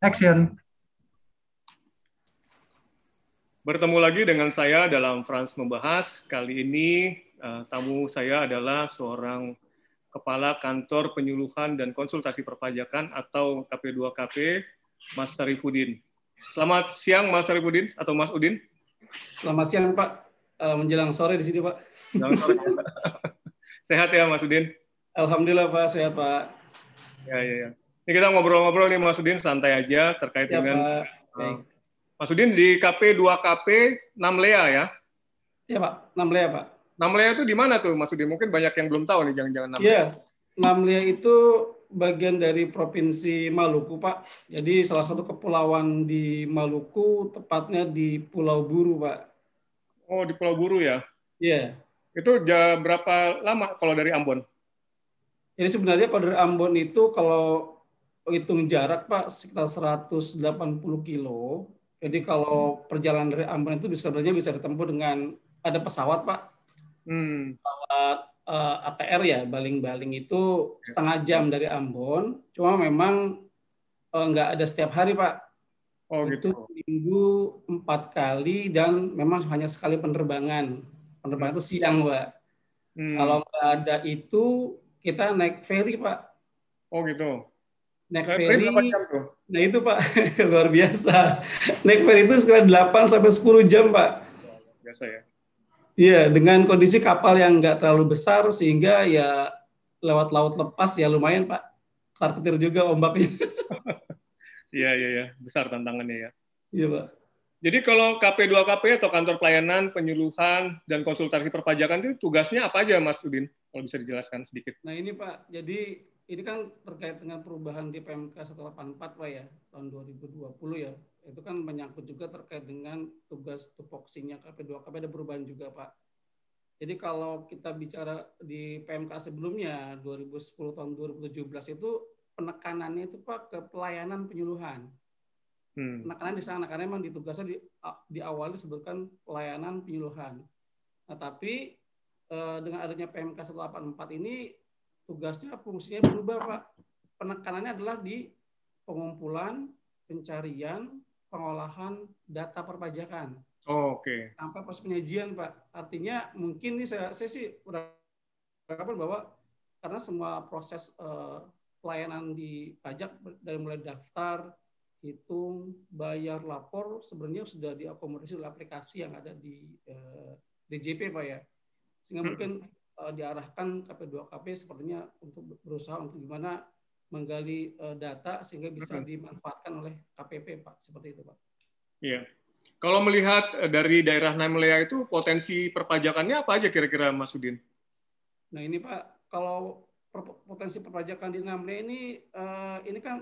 Action. Bertemu lagi dengan saya dalam Frans Membahas. Kali ini uh, tamu saya adalah seorang Kepala Kantor Penyuluhan dan Konsultasi Perpajakan atau KP2KP, Mas Sarifudin. Selamat siang Mas Sarifudin atau Mas Udin. Selamat siang Pak. Uh, menjelang sore di sini Pak. sehat ya Mas Udin? Alhamdulillah Pak, sehat Pak. Ya, ya, ya. Ini kita ngobrol-ngobrol nih Mas Udin, santai aja terkait ya, dengan Pak. Uh, Mas Udin di KP 2KP 6 Lea ya? Iya Pak, 6 Lea Pak. 6 Lea itu di mana tuh Mas Udin? Mungkin banyak yang belum tahu nih jangan-jangan 6 Iya, 6 Lea itu bagian dari Provinsi Maluku Pak. Jadi salah satu kepulauan di Maluku, tepatnya di Pulau Buru Pak. Oh di Pulau Buru ya? Iya. Itu berapa lama kalau dari Ambon? Jadi sebenarnya kalau dari Ambon itu kalau hitung jarak Pak sekitar 180 kilo. Jadi kalau perjalanan dari Ambon itu bisa sebenarnya bisa ditempuh dengan ada pesawat Pak. Hmm. Pesawat uh, eh, ATR ya, baling-baling itu setengah jam dari Ambon. Cuma memang uh, nggak ada setiap hari Pak. Oh gitu. Itu minggu empat kali dan memang hanya sekali penerbangan. Penerbangan itu siang Pak. Hmm. Kalau nggak ada itu kita naik ferry Pak. Oh gitu naik ferry, nah itu Pak. Luar biasa. Naik ferry itu sekitar 8 sampai 10 jam Pak. Biasa ya. Iya dengan kondisi kapal yang nggak terlalu besar sehingga ya lewat laut lepas ya lumayan Pak. Ketar ketir juga ombaknya. Iya iya iya. Besar tantangannya ya. Iya Pak. Jadi kalau KP2KP atau kantor pelayanan penyuluhan dan konsultasi perpajakan itu tugasnya apa aja Mas Udin? Kalau bisa dijelaskan sedikit. Nah ini Pak. Jadi ini kan terkait dengan perubahan di PMK 184 Pak ya tahun 2020 ya. Itu kan menyangkut juga terkait dengan tugas tupoksinya KP2KP ada perubahan juga Pak. Jadi kalau kita bicara di PMK sebelumnya 2010 tahun 2017 itu penekanannya itu Pak ke pelayanan penyuluhan. Hmm. Penekanan di sana karena memang di tugasnya di, di awal disebutkan pelayanan penyuluhan. Nah, tapi eh, dengan adanya PMK 184 ini tugasnya fungsinya berubah Pak. Penekanannya adalah di pengumpulan, pencarian, pengolahan data perpajakan. Oh, Oke. Okay. Sampai proses penyajian Pak. Artinya mungkin ini saya, saya sih beranggapan bahwa karena semua proses uh, pelayanan di pajak dari mulai daftar, hitung, bayar, lapor sebenarnya sudah diakomodasi oleh aplikasi yang ada di eh, DJP Pak ya. Sehingga hmm. mungkin uh, diarahkan KP2KP sepertinya untuk berusaha untuk gimana menggali uh, data sehingga bisa dimanfaatkan oleh KPP Pak seperti itu Pak. Iya. Kalau melihat eh, dari daerah Namlea itu potensi perpajakannya apa aja kira-kira Mas Udin? Nah ini Pak, kalau potensi perpajakan di Namlea ini uh, ini kan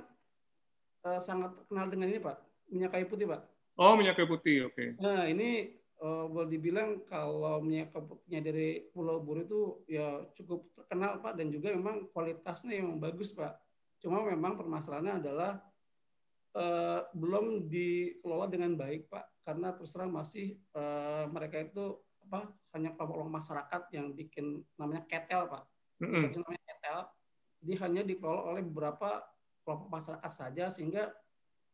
uh, sangat kenal dengan ini Pak, minyak kayu putih Pak. Oh minyak kayu putih, oke. Okay. Nah ini uh, boleh dibilang kalau minyak kabutnya dari Pulau Buru itu ya cukup terkenal Pak dan juga memang kualitasnya yang bagus Pak. Cuma memang permasalahannya adalah uh, belum dikelola dengan baik Pak karena terus terang masih uh, mereka itu apa hanya kelompok masyarakat yang bikin namanya ketel Pak. Mm -hmm. namanya ketel. Jadi hanya dikelola oleh beberapa kelompok masyarakat saja sehingga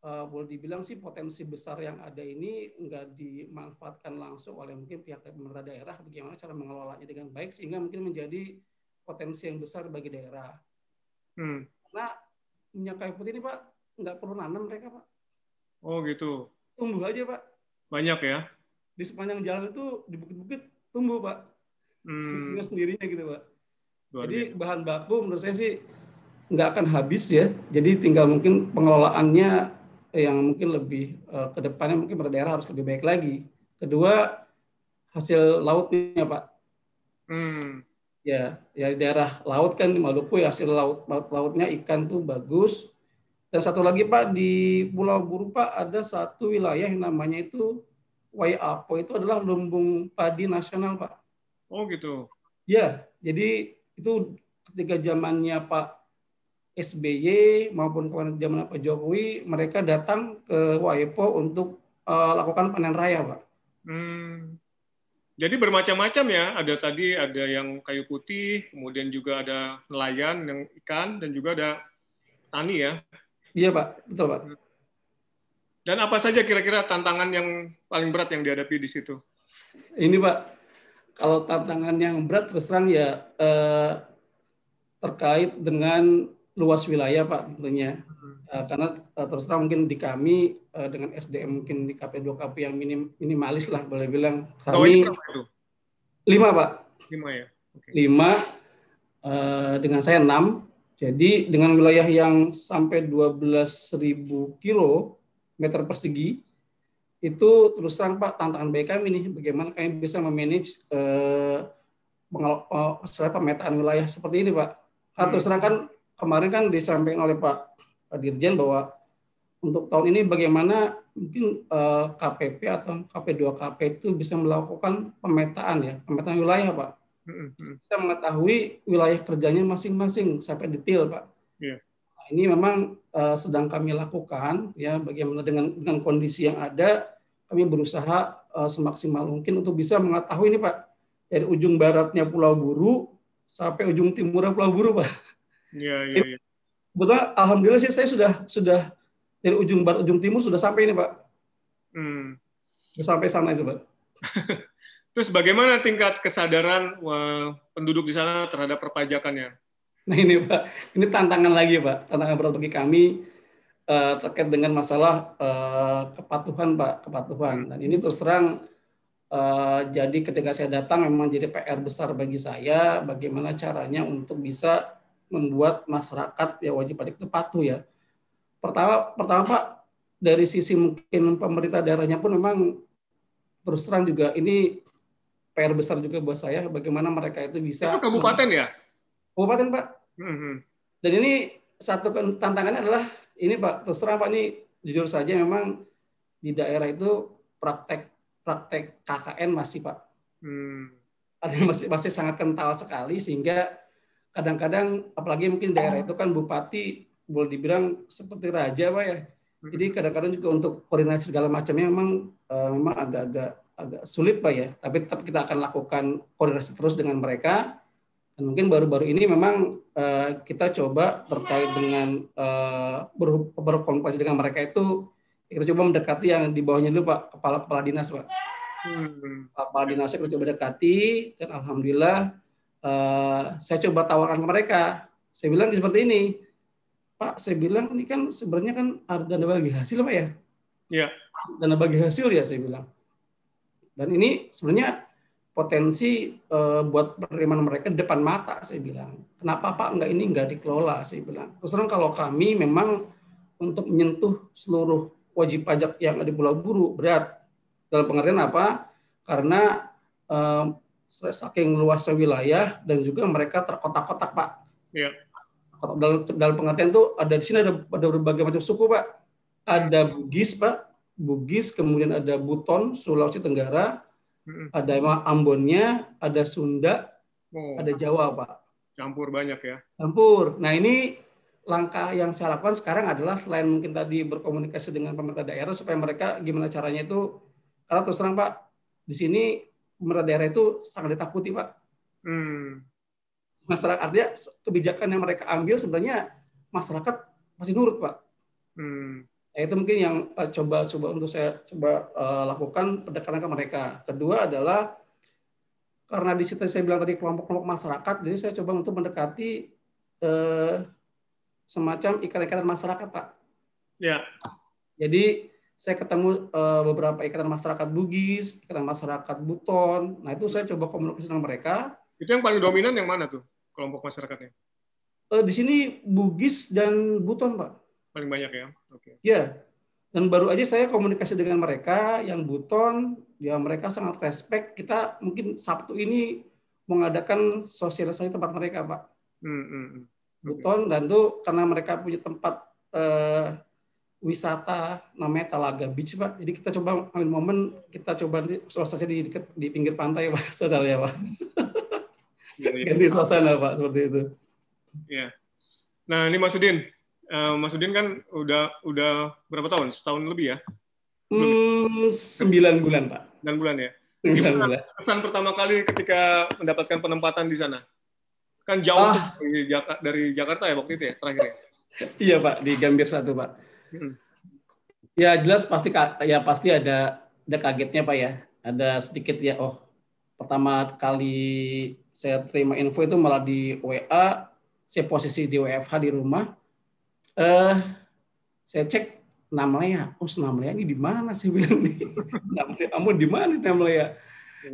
uh, boleh dibilang sih potensi besar yang ada ini nggak dimanfaatkan langsung oleh mungkin pihak pemerintah daerah bagaimana cara mengelolanya dengan baik sehingga mungkin menjadi potensi yang besar bagi daerah. Hmm. Karena minyak kayu putih ini Pak nggak perlu nanam mereka Pak. Oh gitu. Tumbuh aja Pak. Banyak ya? Di sepanjang jalan itu di bukit-bukit tumbuh Pak. Hmm. sendirinya gitu Pak. Luar Jadi biasa. bahan baku menurut saya sih nggak akan habis ya. Jadi tinggal mungkin pengelolaannya yang mungkin lebih uh, ke depannya mungkin pada daerah harus lebih baik lagi. Kedua hasil lautnya Pak. Hmm. Ya, ya daerah laut kan di Maluku ya hasil laut, laut lautnya ikan tuh bagus. Dan satu lagi Pak di Pulau Buru Pak ada satu wilayah yang namanya itu Waiapo itu adalah lumbung padi nasional Pak. Oh gitu. Ya, jadi itu ketika zamannya Pak SBY maupun zaman Pak Jokowi mereka datang ke Waipo untuk uh, lakukan panen raya, Pak. Hmm. Jadi bermacam-macam ya. Ada tadi ada yang kayu putih, kemudian juga ada nelayan yang ikan dan juga ada tani ya. Iya Pak, betul Pak. Dan apa saja kira-kira tantangan yang paling berat yang dihadapi di situ? Ini Pak, kalau tantangan yang berat terus terang ya eh, terkait dengan luas wilayah Pak tentunya. Uh, karena uh, terus terang mungkin di kami uh, dengan SDM mungkin di KP2KP yang minim, minimalis lah boleh bilang. Kami lima Pak. Lima ya. Okay. Lima uh, dengan saya enam. Jadi dengan wilayah yang sampai 12.000 kilo meter persegi itu terus terang Pak tantangan baik kami nih bagaimana kami bisa memanage uh, pemetaan wilayah seperti ini Pak. Karena terus terang kan kemarin kan disampaikan oleh Pak Dirjen bahwa untuk tahun ini bagaimana mungkin eh, KPP atau KP2KP itu bisa melakukan pemetaan ya, pemetaan wilayah, Pak. Mm-hmm. Bisa mengetahui wilayah kerjanya masing-masing sampai detail, Pak. Yeah. Nah, ini memang uh, sedang kami lakukan ya, bagaimana dengan dengan kondisi yang ada, kami berusaha uh, semaksimal mungkin untuk bisa mengetahui ini, Pak, dari ujung baratnya Pulau Buru sampai ujung timurnya Pulau Buru, Pak. Iya, iya, iya Betul, alhamdulillah sih saya sudah sudah dari ujung barat ujung timur sudah sampai ini pak. Hmm. Sampai sana itu pak. Terus bagaimana tingkat kesadaran wah, penduduk di sana terhadap perpajakannya? Nah ini pak, ini tantangan lagi pak, tantangan berat bagi kami uh, terkait dengan masalah uh, kepatuhan pak, kepatuhan. Dan ini terus terang uh, jadi ketika saya datang memang jadi PR besar bagi saya, bagaimana caranya untuk bisa membuat masyarakat ya wajib pajak itu patuh ya. Pertama, pertama Pak dari sisi mungkin pemerintah daerahnya pun memang terus terang juga ini PR besar juga buat saya bagaimana mereka itu bisa. Itu kabupaten ya? Kabupaten Pak. Mm-hmm. Dan ini satu tantangannya adalah ini Pak terus terang Pak ini jujur saja memang di daerah itu praktek praktek KKN masih Pak. Hmm. masih masih sangat kental sekali sehingga kadang-kadang apalagi mungkin daerah itu kan bupati boleh dibilang seperti raja pak ya. Jadi kadang-kadang juga untuk koordinasi segala macamnya memang uh, memang agak-agak agak sulit pak ya. Tapi tetap kita akan lakukan koordinasi terus dengan mereka. Dan mungkin baru-baru ini memang uh, kita coba terkait dengan uh, berkomunikasi dengan mereka itu kita coba mendekati yang di bawahnya dulu pak kepala kepala dinas pak. Hmm. kepala dinasnya kita coba dekati dan alhamdulillah uh, saya coba tawarkan ke mereka. Saya bilang seperti ini, Pak, saya bilang ini kan sebenarnya kan ada dana bagi hasil Pak ya? Iya. Dana bagi hasil ya saya bilang. Dan ini sebenarnya potensi uh, buat penerimaan mereka depan mata saya bilang. Kenapa Pak enggak ini enggak dikelola saya bilang. Terus terang kalau kami memang untuk menyentuh seluruh wajib pajak yang ada di Pulau Buru berat. Dalam pengertian apa? Karena uh, saking luasnya wilayah dan juga mereka terkotak-kotak pak. Iya. Dalam, dalam pengertian itu ada di sini ada, ada berbagai macam suku pak. Ada Bugis pak, Bugis kemudian ada Buton Sulawesi Tenggara, hmm. ada Ambonnya, ada Sunda, oh. ada Jawa pak. Campur banyak ya. Campur. Nah ini langkah yang saya lakukan sekarang adalah selain mungkin tadi berkomunikasi dengan pemerintah daerah supaya mereka gimana caranya itu karena terus terang pak di sini pemerintah daerah itu sangat ditakuti pak. Hmm. Masyarakat artinya kebijakan yang mereka ambil sebenarnya masyarakat masih nurut pak. Hmm. Nah, itu mungkin yang uh, coba coba untuk saya coba uh, lakukan pendekatan ke mereka. Kedua adalah karena di situ saya bilang tadi kelompok-kelompok masyarakat, jadi saya coba untuk mendekati uh, semacam ikatan-ikatan masyarakat pak. Ya. Jadi saya ketemu uh, beberapa ikatan masyarakat Bugis, ikatan masyarakat Buton. Nah itu saya coba komunikasi dengan mereka. Itu yang paling dominan yang mana tuh kelompok masyarakatnya? Uh, di sini Bugis dan Buton, Pak. Paling banyak ya? Oke. Okay. Ya. Dan baru aja saya komunikasi dengan mereka yang Buton, ya mereka sangat respect. Kita mungkin Sabtu ini mengadakan sosialisasi tempat mereka, Pak. Hmm, hmm, hmm. Buton dan tuh karena mereka punya tempat uh, wisata namanya Talaga Beach Pak. Jadi kita coba ambil momen kita coba nanti suasana di dekat di pinggir pantai Pak, saudara ya Pak. Ya, ya. Ganti suasana Pak seperti itu. Iya. Nah ini Mas Udin, uh, Mas Udin kan udah udah berapa tahun? Setahun lebih ya? Hmm, sembilan bulan Pak. Sembilan bulan ya. Sembilan bulan. Kesan pertama kali ketika mendapatkan penempatan di sana? Kan jauh ah. dari, dari Jakarta ya waktu itu ya terakhir ya? iya Pak di Gambir satu Pak. Ya jelas pasti ya pasti ada ada kagetnya Pak ya. Ada sedikit ya oh pertama kali saya terima info itu malah di WA, saya posisi di WFH di rumah. Eh saya cek namanya, oh namanya ini di mana sih bilang nih? namanya kamu di mana namanya?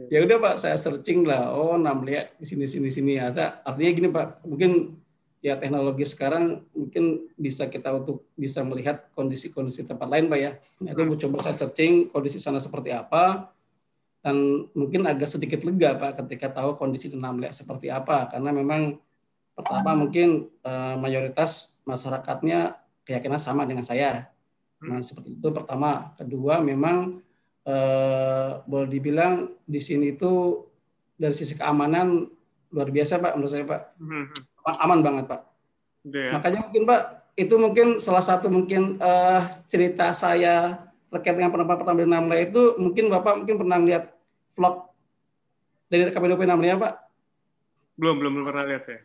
Ya udah Pak, saya searching lah. Oh, namanya di sini sini sini ada. Artinya gini Pak, mungkin ya teknologi sekarang mungkin bisa kita untuk bisa melihat kondisi-kondisi tempat lain pak ya. Nah, itu mau coba saya searching kondisi sana seperti apa dan mungkin agak sedikit lega pak ketika tahu kondisi di Namlek seperti apa. Karena memang pertama mungkin uh, mayoritas masyarakatnya keyakinan sama dengan saya. Nah seperti itu pertama. Kedua memang uh, boleh dibilang di sini itu dari sisi keamanan luar biasa pak menurut saya pak. Hmm, hmm aman banget pak. Yeah. Makanya mungkin pak itu mungkin salah satu mungkin uh, cerita saya terkait dengan penempatan pertama di Namla itu mungkin bapak mungkin pernah lihat vlog dari KPDP Namla ya pak? Belum belum belum pernah lihat ya.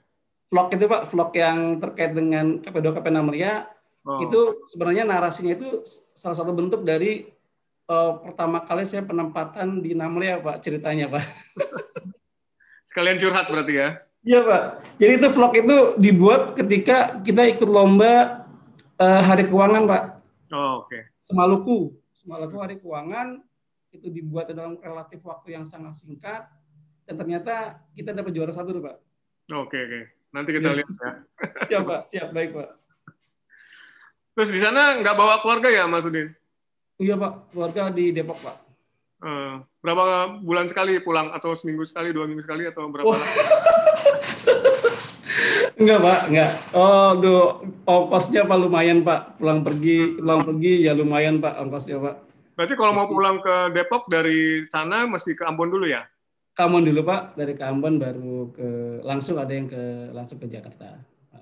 Vlog itu pak vlog yang terkait dengan KP2KP Namlia oh. itu sebenarnya narasinya itu salah satu bentuk dari uh, pertama kali saya penempatan di Namlia pak ceritanya pak. Sekalian curhat berarti ya? Iya Pak. Jadi itu vlog itu dibuat ketika kita ikut lomba uh, Hari Keuangan Pak. Oh oke. Okay. Semaluku, Semaluku Hari Keuangan itu dibuat dalam relatif waktu yang sangat singkat dan ternyata kita dapat juara satu Pak. Oke okay, oke. Okay. Nanti kita lihat ya. Siap Pak, siap baik Pak. Terus di sana nggak bawa keluarga ya Mas Udin? Iya Pak, keluarga di Depok Pak. Uh, berapa bulan sekali pulang atau seminggu sekali, dua minggu sekali atau berapa? Oh. Enggak pak, enggak. Oh, do ongkosnya pak lumayan pak. Pulang pergi, pulang pergi ya lumayan pak ongkosnya pak. Berarti kalau mau pulang ke Depok dari sana mesti ke Ambon dulu ya? Ke Ambon dulu pak, dari ke Ambon baru ke langsung ada yang ke langsung ke Jakarta.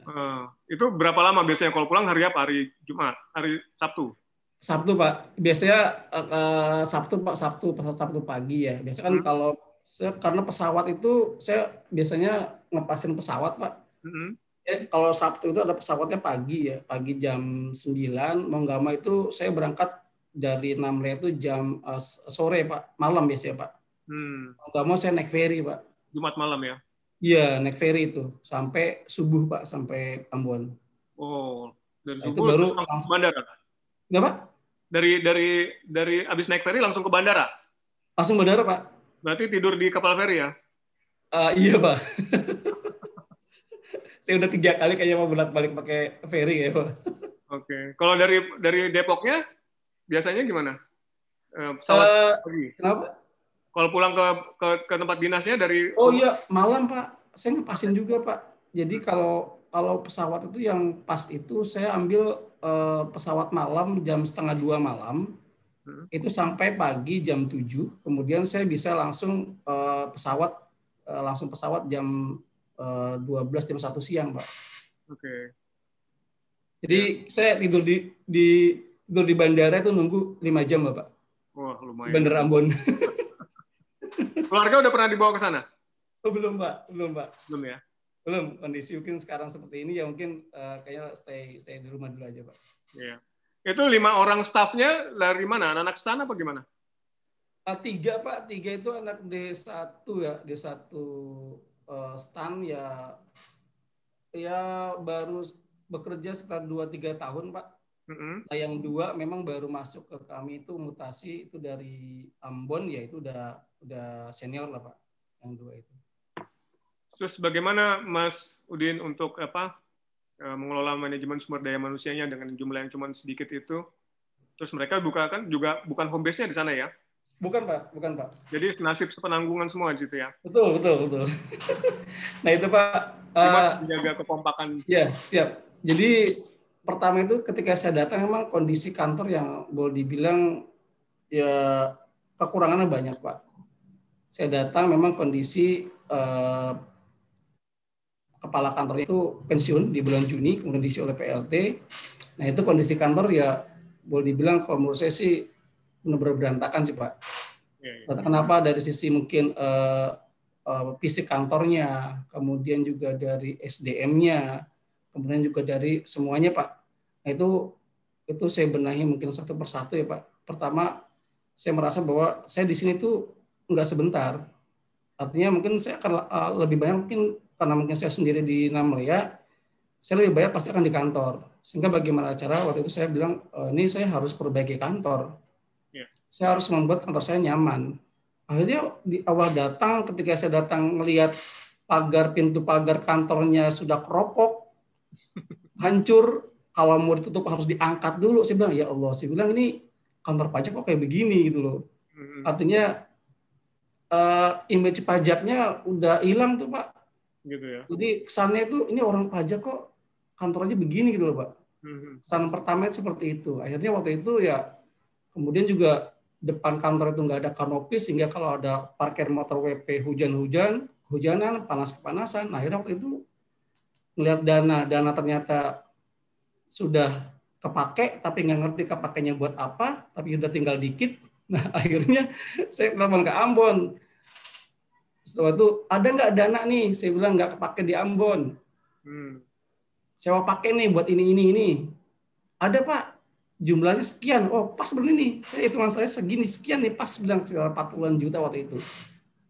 Uh, itu berapa lama biasanya kalau pulang hari apa? Hari Jumat, hari Sabtu? Sabtu pak. Biasanya uh, Sabtu pak, Sabtu Sabtu pagi ya. Biasanya kan hmm. kalau saya, karena pesawat itu saya biasanya ngepasin pesawat pak. Mm-hmm. Ya, kalau Sabtu itu ada pesawatnya pagi ya, pagi jam 9. Mau nggak mau itu saya berangkat dari Namre itu jam uh, sore pak, malam biasanya pak. Hmm. Mau nggak mau saya naik ferry pak. Jumat malam ya? Iya naik ferry itu sampai subuh pak, sampai Ambon. Oh, dan nah, itu baru langsung bandara. Kenapa? Dari dari dari abis naik ferry langsung ke bandara? Langsung bandara pak. Berarti tidur di kapal feri ya? Uh, iya pak. Saya udah tiga kali kayaknya mau bolak balik pakai ferry ya pak. Oke. Okay. Kalau dari dari Depoknya biasanya gimana? Uh, pesawat uh. Kenapa? Kalau pulang ke, ke ke tempat dinasnya dari Oh iya, malam Pak. Saya ngepasin juga Pak. Jadi kalau kalau pesawat itu yang pas itu saya ambil uh, pesawat malam jam setengah dua malam Hmm. itu sampai pagi jam 7 kemudian saya bisa langsung uh, pesawat uh, langsung pesawat jam uh, 12 jam satu siang pak. Oke. Okay. jadi ya. saya tidur di di tidur di bandara itu nunggu lima jam pak wah lumayan. Bandara Ambon. Keluarga udah pernah dibawa ke sana? Oh, belum pak. Belum pak. Belum ya? Belum. Kondisi mungkin sekarang seperti ini ya mungkin uh, kayaknya stay stay di rumah dulu aja pak. Iya. yeah. Itu lima orang staffnya dari mana? Anak-anak stan apa gimana? Uh, tiga Pak, tiga itu anak D1 ya, D1 uh, stan ya ya baru bekerja sekitar 2-3 tahun Pak. Mm -hmm. Nah, yang dua memang baru masuk ke kami itu mutasi itu dari Ambon ya itu udah udah senior lah Pak yang dua itu. Terus bagaimana Mas Udin untuk apa Eh, mengelola manajemen sumber daya manusianya dengan jumlah yang cuma sedikit itu. Terus mereka buka kan juga bukan home base-nya di sana ya? Bukan Pak, bukan Pak. Jadi nasib sepenanggungan semua gitu ya? Betul, betul, betul. nah itu Pak. Gimana uh, menjaga kekompakan? Ya, siap. Jadi pertama itu ketika saya datang memang kondisi kantor yang boleh dibilang ya kekurangannya banyak Pak. Saya datang memang kondisi uh, kepala kantor itu pensiun di bulan Juni, kemudian diisi oleh PLT. Nah itu kondisi kantor ya boleh dibilang kalau menurut saya sih benar-benar berantakan sih Pak. Ya, ya. Kenapa dari sisi mungkin uh, uh, fisik kantornya, kemudian juga dari SDM-nya, kemudian juga dari semuanya Pak. Nah itu itu saya benahi mungkin satu persatu ya Pak. Pertama, saya merasa bahwa saya di sini tuh nggak sebentar. Artinya mungkin saya akan uh, lebih banyak mungkin karena mungkin saya sendiri di Namlia, saya lebih banyak pasti akan di kantor. Sehingga bagaimana cara waktu itu saya bilang, e, ini saya harus perbaiki kantor. Yeah. Saya harus membuat kantor saya nyaman. Akhirnya di awal datang, ketika saya datang melihat pagar pintu pagar kantornya sudah keropok, hancur, kalau mau ditutup harus diangkat dulu. Saya bilang, ya Allah, saya bilang ini kantor pajak kok kayak begini gitu loh. Hmm. Artinya uh, image pajaknya udah hilang tuh Pak. Gitu ya. Jadi kesannya itu ini orang pajak kok kantornya begini gitu loh Pak. Hmm. Kesan pertama itu seperti itu. Akhirnya waktu itu ya kemudian juga depan kantor itu nggak ada kanopi sehingga kalau ada parkir motor WP hujan-hujan, hujanan, panas-kepanasan, nah akhirnya waktu itu melihat dana, dana ternyata sudah kepake tapi nggak ngerti kepakainya buat apa tapi udah tinggal dikit nah akhirnya saya telepon ke Ambon setelah itu ada nggak dana nih? Saya bilang nggak kepake di Ambon. Hmm. sewa pakai nih buat ini ini ini. Ada pak. Jumlahnya sekian. Oh pas benar nih. Saya hitungan saya segini sekian nih. Pas bilang sekitar 40 juta waktu itu.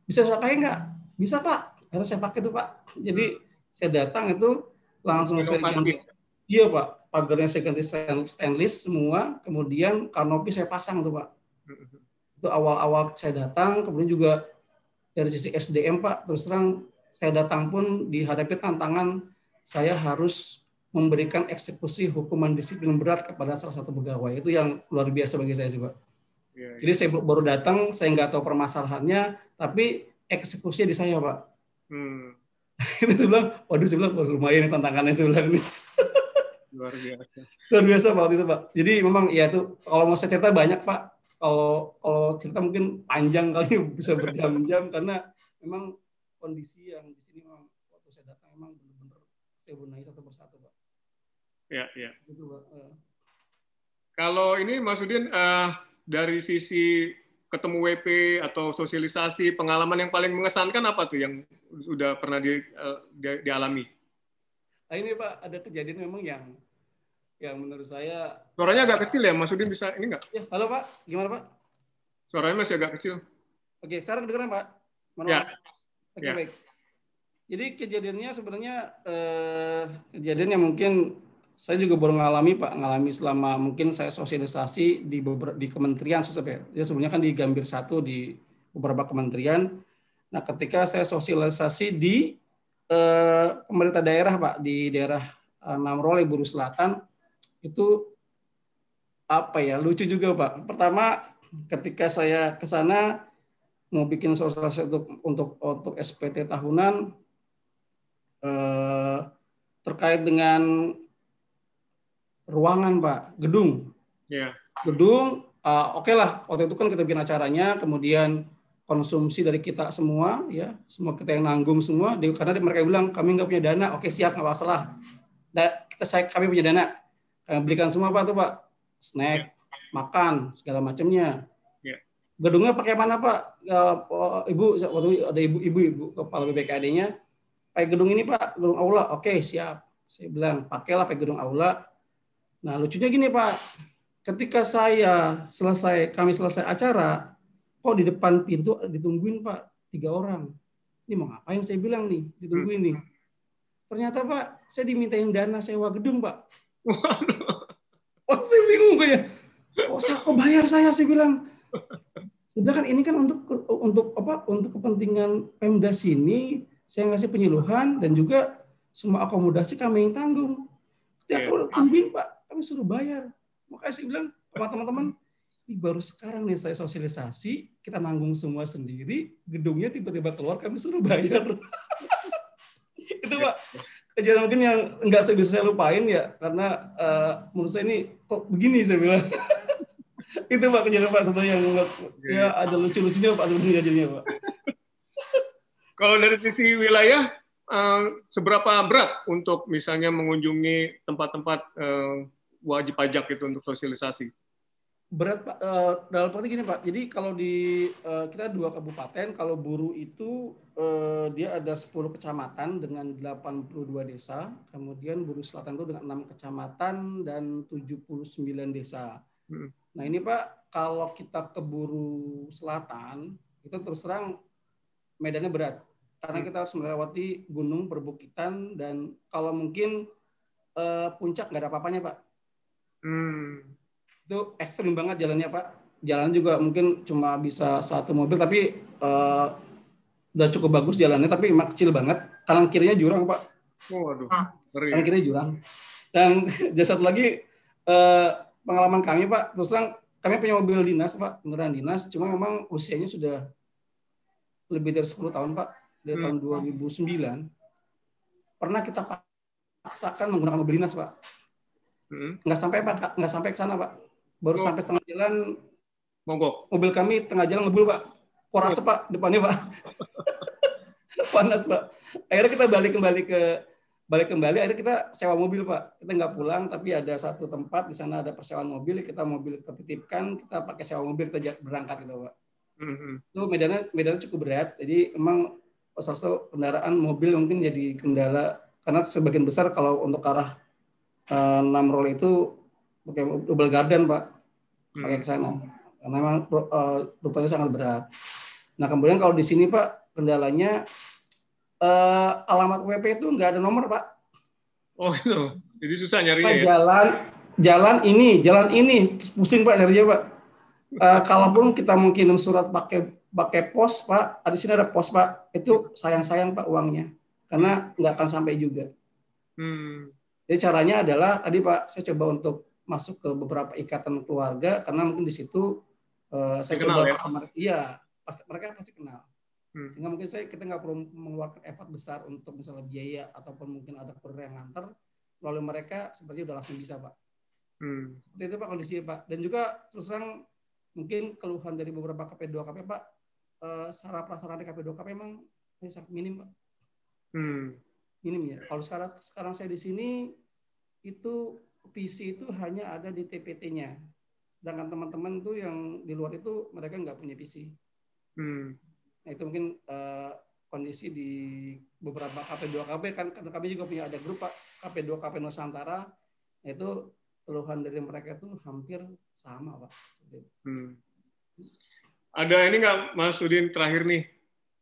Bisa saya pakai nggak? Bisa pak. Harus saya pakai tuh pak. Jadi saya datang itu langsung saya ganti. iya pak. Pagarnya saya ganti stainless semua, kemudian kanopi saya pasang tuh Pak. Itu awal-awal saya datang, kemudian juga dari sisi SDM Pak, terus terang saya datang pun dihadapi tantangan saya harus memberikan eksekusi hukuman disiplin berat kepada salah satu pegawai. Itu yang luar biasa bagi saya sih Pak. Ya, ya. Jadi saya baru datang, saya nggak tahu permasalahannya, tapi eksekusinya di saya Pak. Hmm. itu bilang, waduh saya bilang, lumayan tantangannya saya bilang ini. Luar biasa. Luar biasa Pak waktu itu Pak. Jadi memang ya itu kalau mau saya cerita banyak Pak. Kalau kalau cerita mungkin panjang kali bisa berjam-jam karena memang kondisi yang di sini memang waktu saya datang memang benar-benar saya benahi satu persatu Pak. Ya, ya. Gitu, Pak. Uh. Kalau ini Mas Udin uh, dari sisi ketemu WP atau sosialisasi pengalaman yang paling mengesankan apa tuh yang sudah pernah di, uh, di, dialami? Nah ini Pak ada kejadian memang yang yang menurut saya suaranya agak kecil ya Mas Udin bisa ini nggak? Ya halo Pak gimana Pak? Suaranya masih agak kecil. Oke sekarang kedengeran Pak? Mana ya. Oke ya. baik. Jadi kejadiannya sebenarnya eh, kejadian yang mungkin saya juga baru ngalami Pak, ngalami selama mungkin saya sosialisasi di beberapa di kementerian sosial ya. ya sebenarnya kan di Gambir satu di beberapa kementerian. Nah, ketika saya sosialisasi di eh, pemerintah daerah Pak di daerah eh, Namrole Buru Selatan itu apa ya? Lucu juga Pak. Pertama ketika saya ke sana mau bikin sosialisasi untuk untuk untuk SPT tahunan eh, terkait dengan ruangan Pak, gedung. Yeah. Gedung, uh, oke okay lah. Waktu itu kan kita bikin acaranya, kemudian konsumsi dari kita semua ya. Semua kita yang nanggung semua. Karena mereka bilang kami nggak punya dana. Oke siap. Nggak masalah. Dan kita saya kami punya dana kami belikan semua pak tuh pak snack ya. makan segala macamnya ya. gedungnya pakai mana pak ya, ibu waktu ada ibu ibu ibu kepala BPKD-nya pakai gedung ini pak gedung aula oke siap saya bilang pakailah pakai gedung aula nah lucunya gini pak ketika saya selesai kami selesai acara kok di depan pintu ditungguin Pak tiga orang. Ini mau ngapain saya bilang nih ditungguin nih. Ternyata Pak saya dimintain dana sewa gedung Pak. Oh saya bingung kayak kok saya kok bayar saya sih bilang. Sudah kan ini kan untuk untuk apa untuk kepentingan Pemda sini saya ngasih penyuluhan dan juga semua akomodasi kami yang tanggung. Setiap yeah. tungguin Pak, kami suruh bayar. Makanya saya bilang teman-teman ini baru sekarang nih saya sosialisasi, kita nanggung semua sendiri, gedungnya tiba-tiba keluar, kami suruh bayar. itu Pak, kejadian mungkin yang nggak saya bisa saya lupain ya, karena uh, menurut saya ini kok begini saya bilang. itu Pak kejadian Pak sebenarnya yang ya ada lucu-lucunya Pak sebenarnya jadinya Pak. Kalau dari sisi wilayah, uh, seberapa berat untuk misalnya mengunjungi tempat-tempat uh, wajib pajak itu untuk sosialisasi? Berat Pak. Uh, dalam arti gini Pak. Jadi kalau di uh, kita dua kabupaten, kalau Buru itu uh, dia ada 10 kecamatan dengan 82 desa, kemudian Buru Selatan itu dengan 6 kecamatan dan 79 desa. Hmm. Nah ini Pak, kalau kita ke Buru Selatan itu terus terang medannya berat karena hmm. kita harus melewati gunung perbukitan dan kalau mungkin uh, puncak nggak ada apa-apanya Pak. Hmm itu ekstrim banget jalannya Pak. Jalan juga mungkin cuma bisa satu mobil tapi uh, udah cukup bagus jalannya tapi memang kecil banget. Kanan kirinya jurang Pak. Oh, aduh. Kanan kirinya jurang. Dan jasa satu lagi uh, pengalaman kami Pak, terus terang kami punya mobil dinas Pak, beneran dinas, cuma memang usianya sudah lebih dari 10 tahun Pak, dari hmm. tahun 2009. Pernah kita paksakan menggunakan mobil dinas Pak. Hmm. Nggak sampai Pak, nggak sampai ke sana Pak baru oh. sampai setengah jalan mogok mobil kami tengah jalan ngebul pak. Kuras oh. pak depannya pak. Panas pak. Akhirnya kita balik kembali ke balik kembali akhirnya kita sewa mobil pak. Kita nggak pulang tapi ada satu tempat di sana ada persewaan mobil kita mobil ketitipkan kita pakai sewa mobil kita berangkat gitu pak. Mm-hmm. itu medannya medannya cukup berat jadi emang salah satu kendaraan mobil mungkin jadi kendala karena sebagian besar kalau untuk arah uh, 6 roll itu pakai double garden pak pakai ke sana karena memang uh, dokternya sangat berat. Nah kemudian kalau di sini pak kendalanya uh, alamat WP itu nggak ada nomor pak. Oh itu, jadi susah nyarinya. ya? Jalan jalan ini, jalan ini pusing pak nyarinya pak. Uh, kalaupun kita mau kirim surat pakai pakai pos pak, di sini ada pos pak, itu sayang sayang pak uangnya karena nggak akan sampai juga. Hmm. Jadi caranya adalah tadi pak saya coba untuk masuk ke beberapa ikatan keluarga karena mungkin di situ uh, saya kenal, coba ya? iya pasti mereka pasti kenal hmm. sehingga mungkin saya kita nggak perlu mengeluarkan effort besar untuk misalnya biaya ataupun mungkin ada kurir yang nganter melalui mereka seperti udah langsung bisa pak hmm. seperti itu pak kondisi pak dan juga terus terang mungkin keluhan dari beberapa KP2 KP pak uh, sarana prasarana di KP2 KP memang sangat minim pak hmm. minim ya kalau sekarang sekarang saya di sini itu PC itu hanya ada di TPT-nya. Sedangkan teman-teman tuh yang di luar itu mereka nggak punya PC. Hmm. Nah itu mungkin uh, kondisi di beberapa KP2KP kan karena kami juga punya ada grup Pak KP2KP Nusantara. Nah, itu keluhan dari mereka itu hampir sama Pak. Hmm. Ada ini nggak Mas Udin terakhir nih?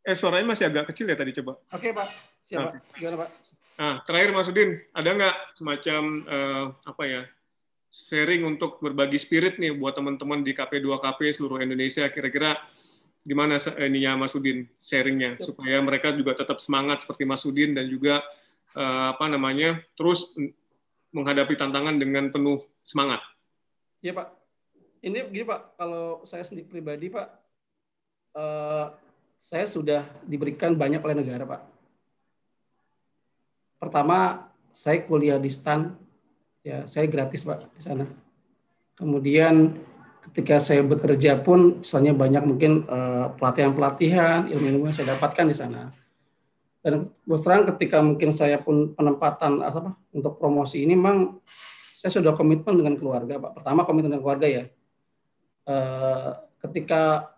Eh suaranya masih agak kecil ya tadi coba. Oke Pak, siapa? Okay. Gimana Pak? Nah, terakhir Mas Udin, ada nggak semacam uh, apa ya sharing untuk berbagi spirit nih buat teman-teman di KP2KP seluruh Indonesia? Kira-kira gimana ininya Mas Udin sharingnya supaya mereka juga tetap semangat seperti Mas Udin dan juga uh, apa namanya terus menghadapi tantangan dengan penuh semangat. Iya Pak. Ini gini Pak, kalau saya sendiri pribadi Pak, uh, saya sudah diberikan banyak oleh negara Pak pertama saya kuliah di STAN, ya saya gratis pak di sana. Kemudian ketika saya bekerja pun, misalnya banyak mungkin uh, pelatihan-pelatihan, ilmu-ilmu yang saya dapatkan di sana. Dan terus terang ketika mungkin saya pun penempatan apa untuk promosi ini, memang saya sudah komitmen dengan keluarga pak. Pertama komitmen dengan keluarga ya. Uh, ketika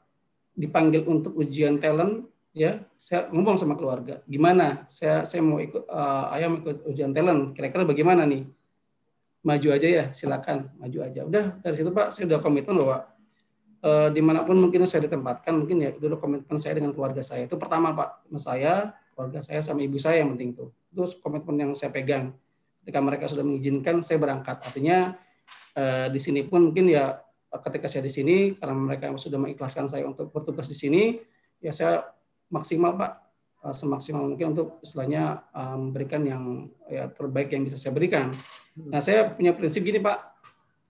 dipanggil untuk ujian talent, ya saya ngomong sama keluarga gimana? Saya saya mau ikut uh, ayam ikut ujian talent. Kira-kira bagaimana nih? Maju aja ya silakan maju aja. Udah dari situ pak saya udah komitmen bahwa uh, di mana pun mungkin saya ditempatkan mungkin ya itu udah komitmen saya dengan keluarga saya. Itu pertama pak saya keluarga saya sama ibu saya yang penting tuh itu komitmen yang saya pegang. Ketika mereka sudah mengizinkan saya berangkat. Artinya uh, di sini pun mungkin ya ketika saya di sini karena mereka sudah mengikhlaskan saya untuk bertugas di sini ya saya maksimal Pak uh, semaksimal mungkin untuk istilahnya uh, memberikan yang ya terbaik yang bisa saya berikan. Nah saya punya prinsip gini Pak,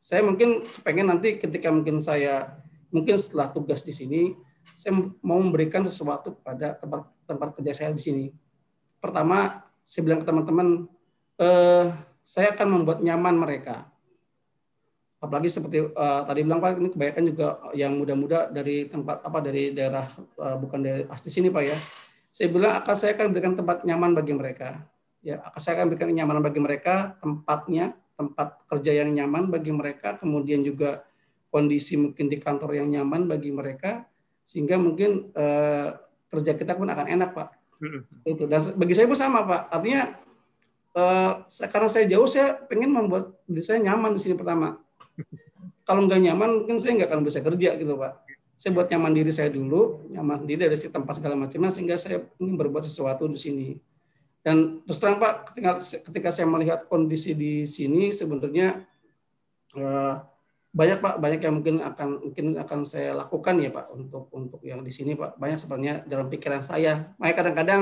saya mungkin pengen nanti ketika mungkin saya mungkin setelah tugas di sini saya mau memberikan sesuatu kepada tempat tempat kerja saya di sini. Pertama saya bilang ke teman-teman, eh, saya akan membuat nyaman mereka apalagi seperti uh, tadi bilang Pak ini kebanyakan juga yang muda-muda dari tempat apa dari daerah uh, bukan dari asli sini Pak ya. Saya bilang akan saya akan berikan tempat nyaman bagi mereka. Ya, akan saya akan berikan kenyamanan bagi mereka, tempatnya, tempat kerja yang nyaman bagi mereka, kemudian juga kondisi mungkin di kantor yang nyaman bagi mereka sehingga mungkin uh, kerja kita pun akan enak pak. Itu. Dan bagi saya pun sama pak. Artinya uh, karena saya jauh saya pengen membuat diri saya nyaman di sini pertama kalau nggak nyaman mungkin saya nggak akan bisa kerja gitu pak. Saya buat nyaman diri saya dulu nyaman diri dari si tempat segala macamnya sehingga saya ingin berbuat sesuatu di sini. Dan terus terang pak ketika ketika saya melihat kondisi di sini sebenarnya uh, banyak pak banyak yang mungkin akan mungkin akan saya lakukan ya pak untuk untuk yang di sini pak. Banyak sebenarnya dalam pikiran saya. Makanya kadang-kadang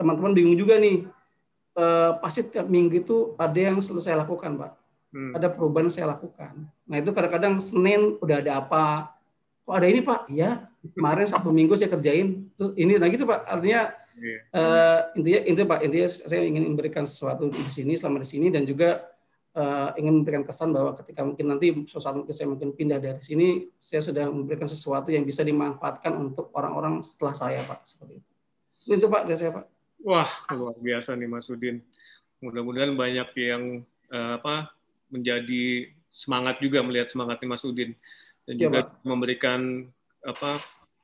teman-teman bingung juga nih uh, pasti tiap minggu itu ada yang selalu saya lakukan pak hmm. ada perubahan yang saya lakukan nah itu kadang-kadang senin udah ada apa kok ada ini pak ya kemarin satu minggu saya kerjain terus ini nah gitu pak artinya yeah. uh, intinya intinya pak intinya saya ingin memberikan sesuatu di sini selama di sini dan juga uh, ingin memberikan kesan bahwa ketika mungkin nanti suatu mungkin saya mungkin pindah dari sini, saya sudah memberikan sesuatu yang bisa dimanfaatkan untuk orang-orang setelah saya, Pak. Seperti itu. Itu Pak dari saya, Pak. Wah, luar biasa nih Mas Udin. Mudah-mudahan banyak yang uh, apa menjadi semangat juga melihat semangatnya Mas Udin dan ya, juga Pak. memberikan apa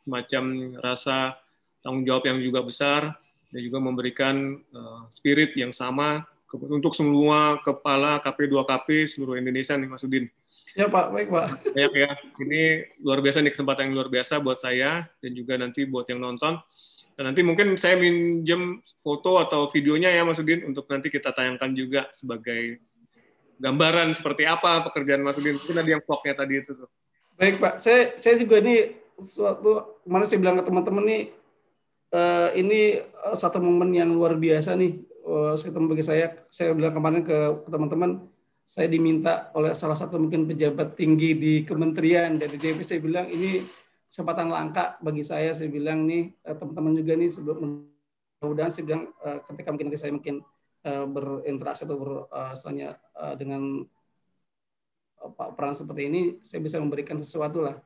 macam rasa tanggung jawab yang juga besar dan juga memberikan uh, spirit yang sama untuk semua kepala KP 2KP seluruh Indonesia nih Mas Udin. Ya Pak, baik Pak. Banyak ya. Ini luar biasa nih kesempatan yang luar biasa buat saya dan juga nanti buat yang nonton. Dan nanti mungkin saya minjem foto atau videonya ya Mas Udin untuk nanti kita tayangkan juga sebagai gambaran seperti apa pekerjaan Mas Udin. Mungkin ada yang vlognya tadi itu tuh. Baik Pak, saya saya juga ini suatu kemarin saya bilang ke teman-teman nih uh, ini uh, satu momen yang luar biasa nih uh, bagi saya, saya bilang kemarin ke teman-teman, saya diminta oleh salah satu mungkin pejabat tinggi di kementerian dari JP, saya bilang ini kesempatan langka bagi saya, saya bilang nih eh, teman-teman juga nih sebelum mudah-mudahan saya bilang ketika mungkin saya mungkin berinteraksi atau ber, uh, uh, dengan uh, peran seperti ini, saya bisa memberikan sesuatu lah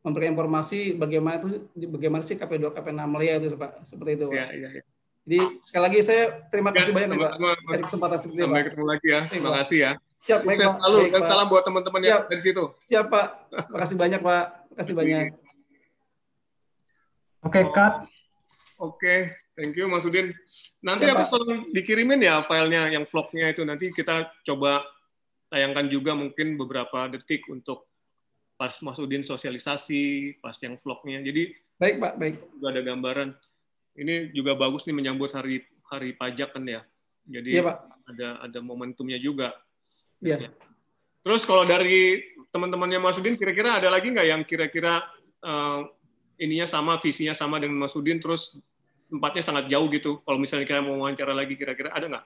memberikan informasi bagaimana itu bagaimana sih KP2 KP6 itu Pak seperti itu Pak. Ya, ya, ya. Jadi sekali lagi saya terima kasih ya, banyak sama -sama, Pak kesempatan seperti Sampai ketemu lagi ya. Terima kasih ya. Siap, baik, Pak. Lalu dan salam buat teman-teman yang dari situ. Siap, Pak. Terima kasih banyak, Pak. Terima kasih banyak. Oke, okay, cut. Oke, okay, thank you Mas Udin. Nanti ya, aku tolong dikirimin ya filenya yang vlognya itu nanti kita coba tayangkan juga mungkin beberapa detik untuk pas Mas Udin sosialisasi, pas yang vlognya. Jadi baik Pak, baik. Juga ada gambaran ini juga bagus nih menyambut hari hari pajak kan ya. Jadi ya, Pak. ada ada momentumnya juga. Iya. Ya. Terus kalau dari teman-temannya Mas Udin, kira-kira ada lagi nggak yang kira-kira uh, ininya sama, visinya sama dengan Mas Udin, terus tempatnya sangat jauh gitu. Kalau misalnya kita mau wawancara lagi, kira-kira ada nggak?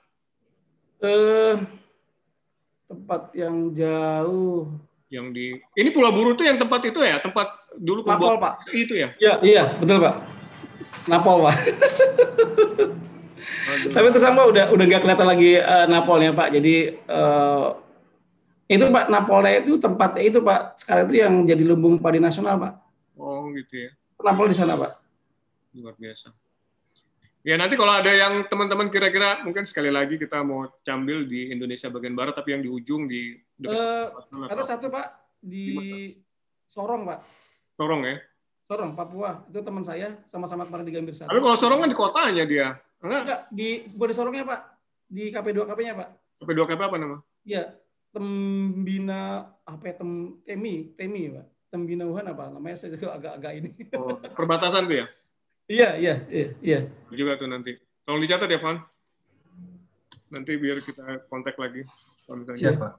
Uh, tempat yang jauh. Yang di ini Pulau Buru tuh yang tempat itu ya, tempat dulu Napol, Pak. Itu ya? Iya, iya, betul Pak. Napol pak. Tapi terus pak udah udah nggak kelihatan lagi uh, Napolnya pak. Jadi uh, itu pak Napolnya itu tempatnya itu pak sekarang itu yang jadi lumbung padi nasional pak. Oh gitu ya. Napol di sana pak. Luar biasa. Ya nanti kalau ada yang teman-teman kira-kira mungkin sekali lagi kita mau cambil di Indonesia bagian barat tapi yang di ujung di uh, ada satu pak di Sorong pak. Sorong ya. Sorong, Papua. Itu teman saya, sama-sama kemarin di Gambir satu. Tapi kalau Sorong kan di kotanya dia. Enggak? Enggak, di bukan di Sorongnya, Pak. Di KP2KP-nya, Pak. KP2KP apa nama? Iya, Tembina apa ya, Tem, Temi, Temi, Pak. Tembina Wuhan apa? Namanya saya juga agak-agak ini. Oh, perbatasan tuh ya? Iya, iya, iya, iya. Juga tuh nanti. Tolong dicatat ya, Van. Nanti biar kita kontak lagi. Siapa?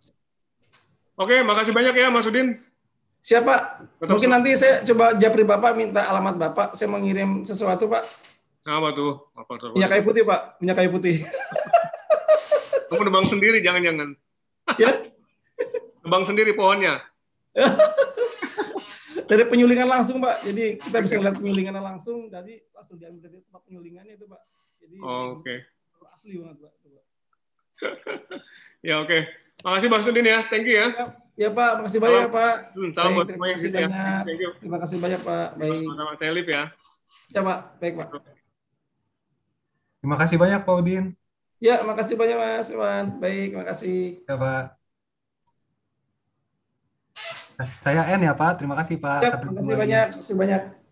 Oke, makasih banyak ya Mas Udin. Siapa? Betul, Mungkin nanti saya coba japri Bapak minta alamat Bapak, saya mengirim sesuatu, Pak. Apa tuh? Apa tuh? Minyak kayu putih, Pak. Minyak kayu putih. Kamu nebang sendiri, jangan-jangan. Ya? nebang sendiri pohonnya. dari penyulingan langsung, Pak. Jadi kita bisa lihat penyulingannya langsung, jadi langsung diambil dari tempat penyulingannya itu, Pak. Jadi oh, oke. Okay. Asli banget, Pak. ya, oke. Okay. Makasih Bang Sudin ya. Thank you ya. ya. Ya Pak, makasih banyak Pak. Hmm, salam buat terima kasih gitu ya. banyak. Ya. Terima kasih banyak Pak. Baik. Sama saya Lip ya. Ya Pak, baik Pak. Terima kasih banyak Pak Udin. Ya, makasih banyak Mas Iwan. Baik, terima kasih. Ya Pak. Saya N ya Pak. Terima kasih Pak. Ya, terima kasih banyak. Terima kasih banyak.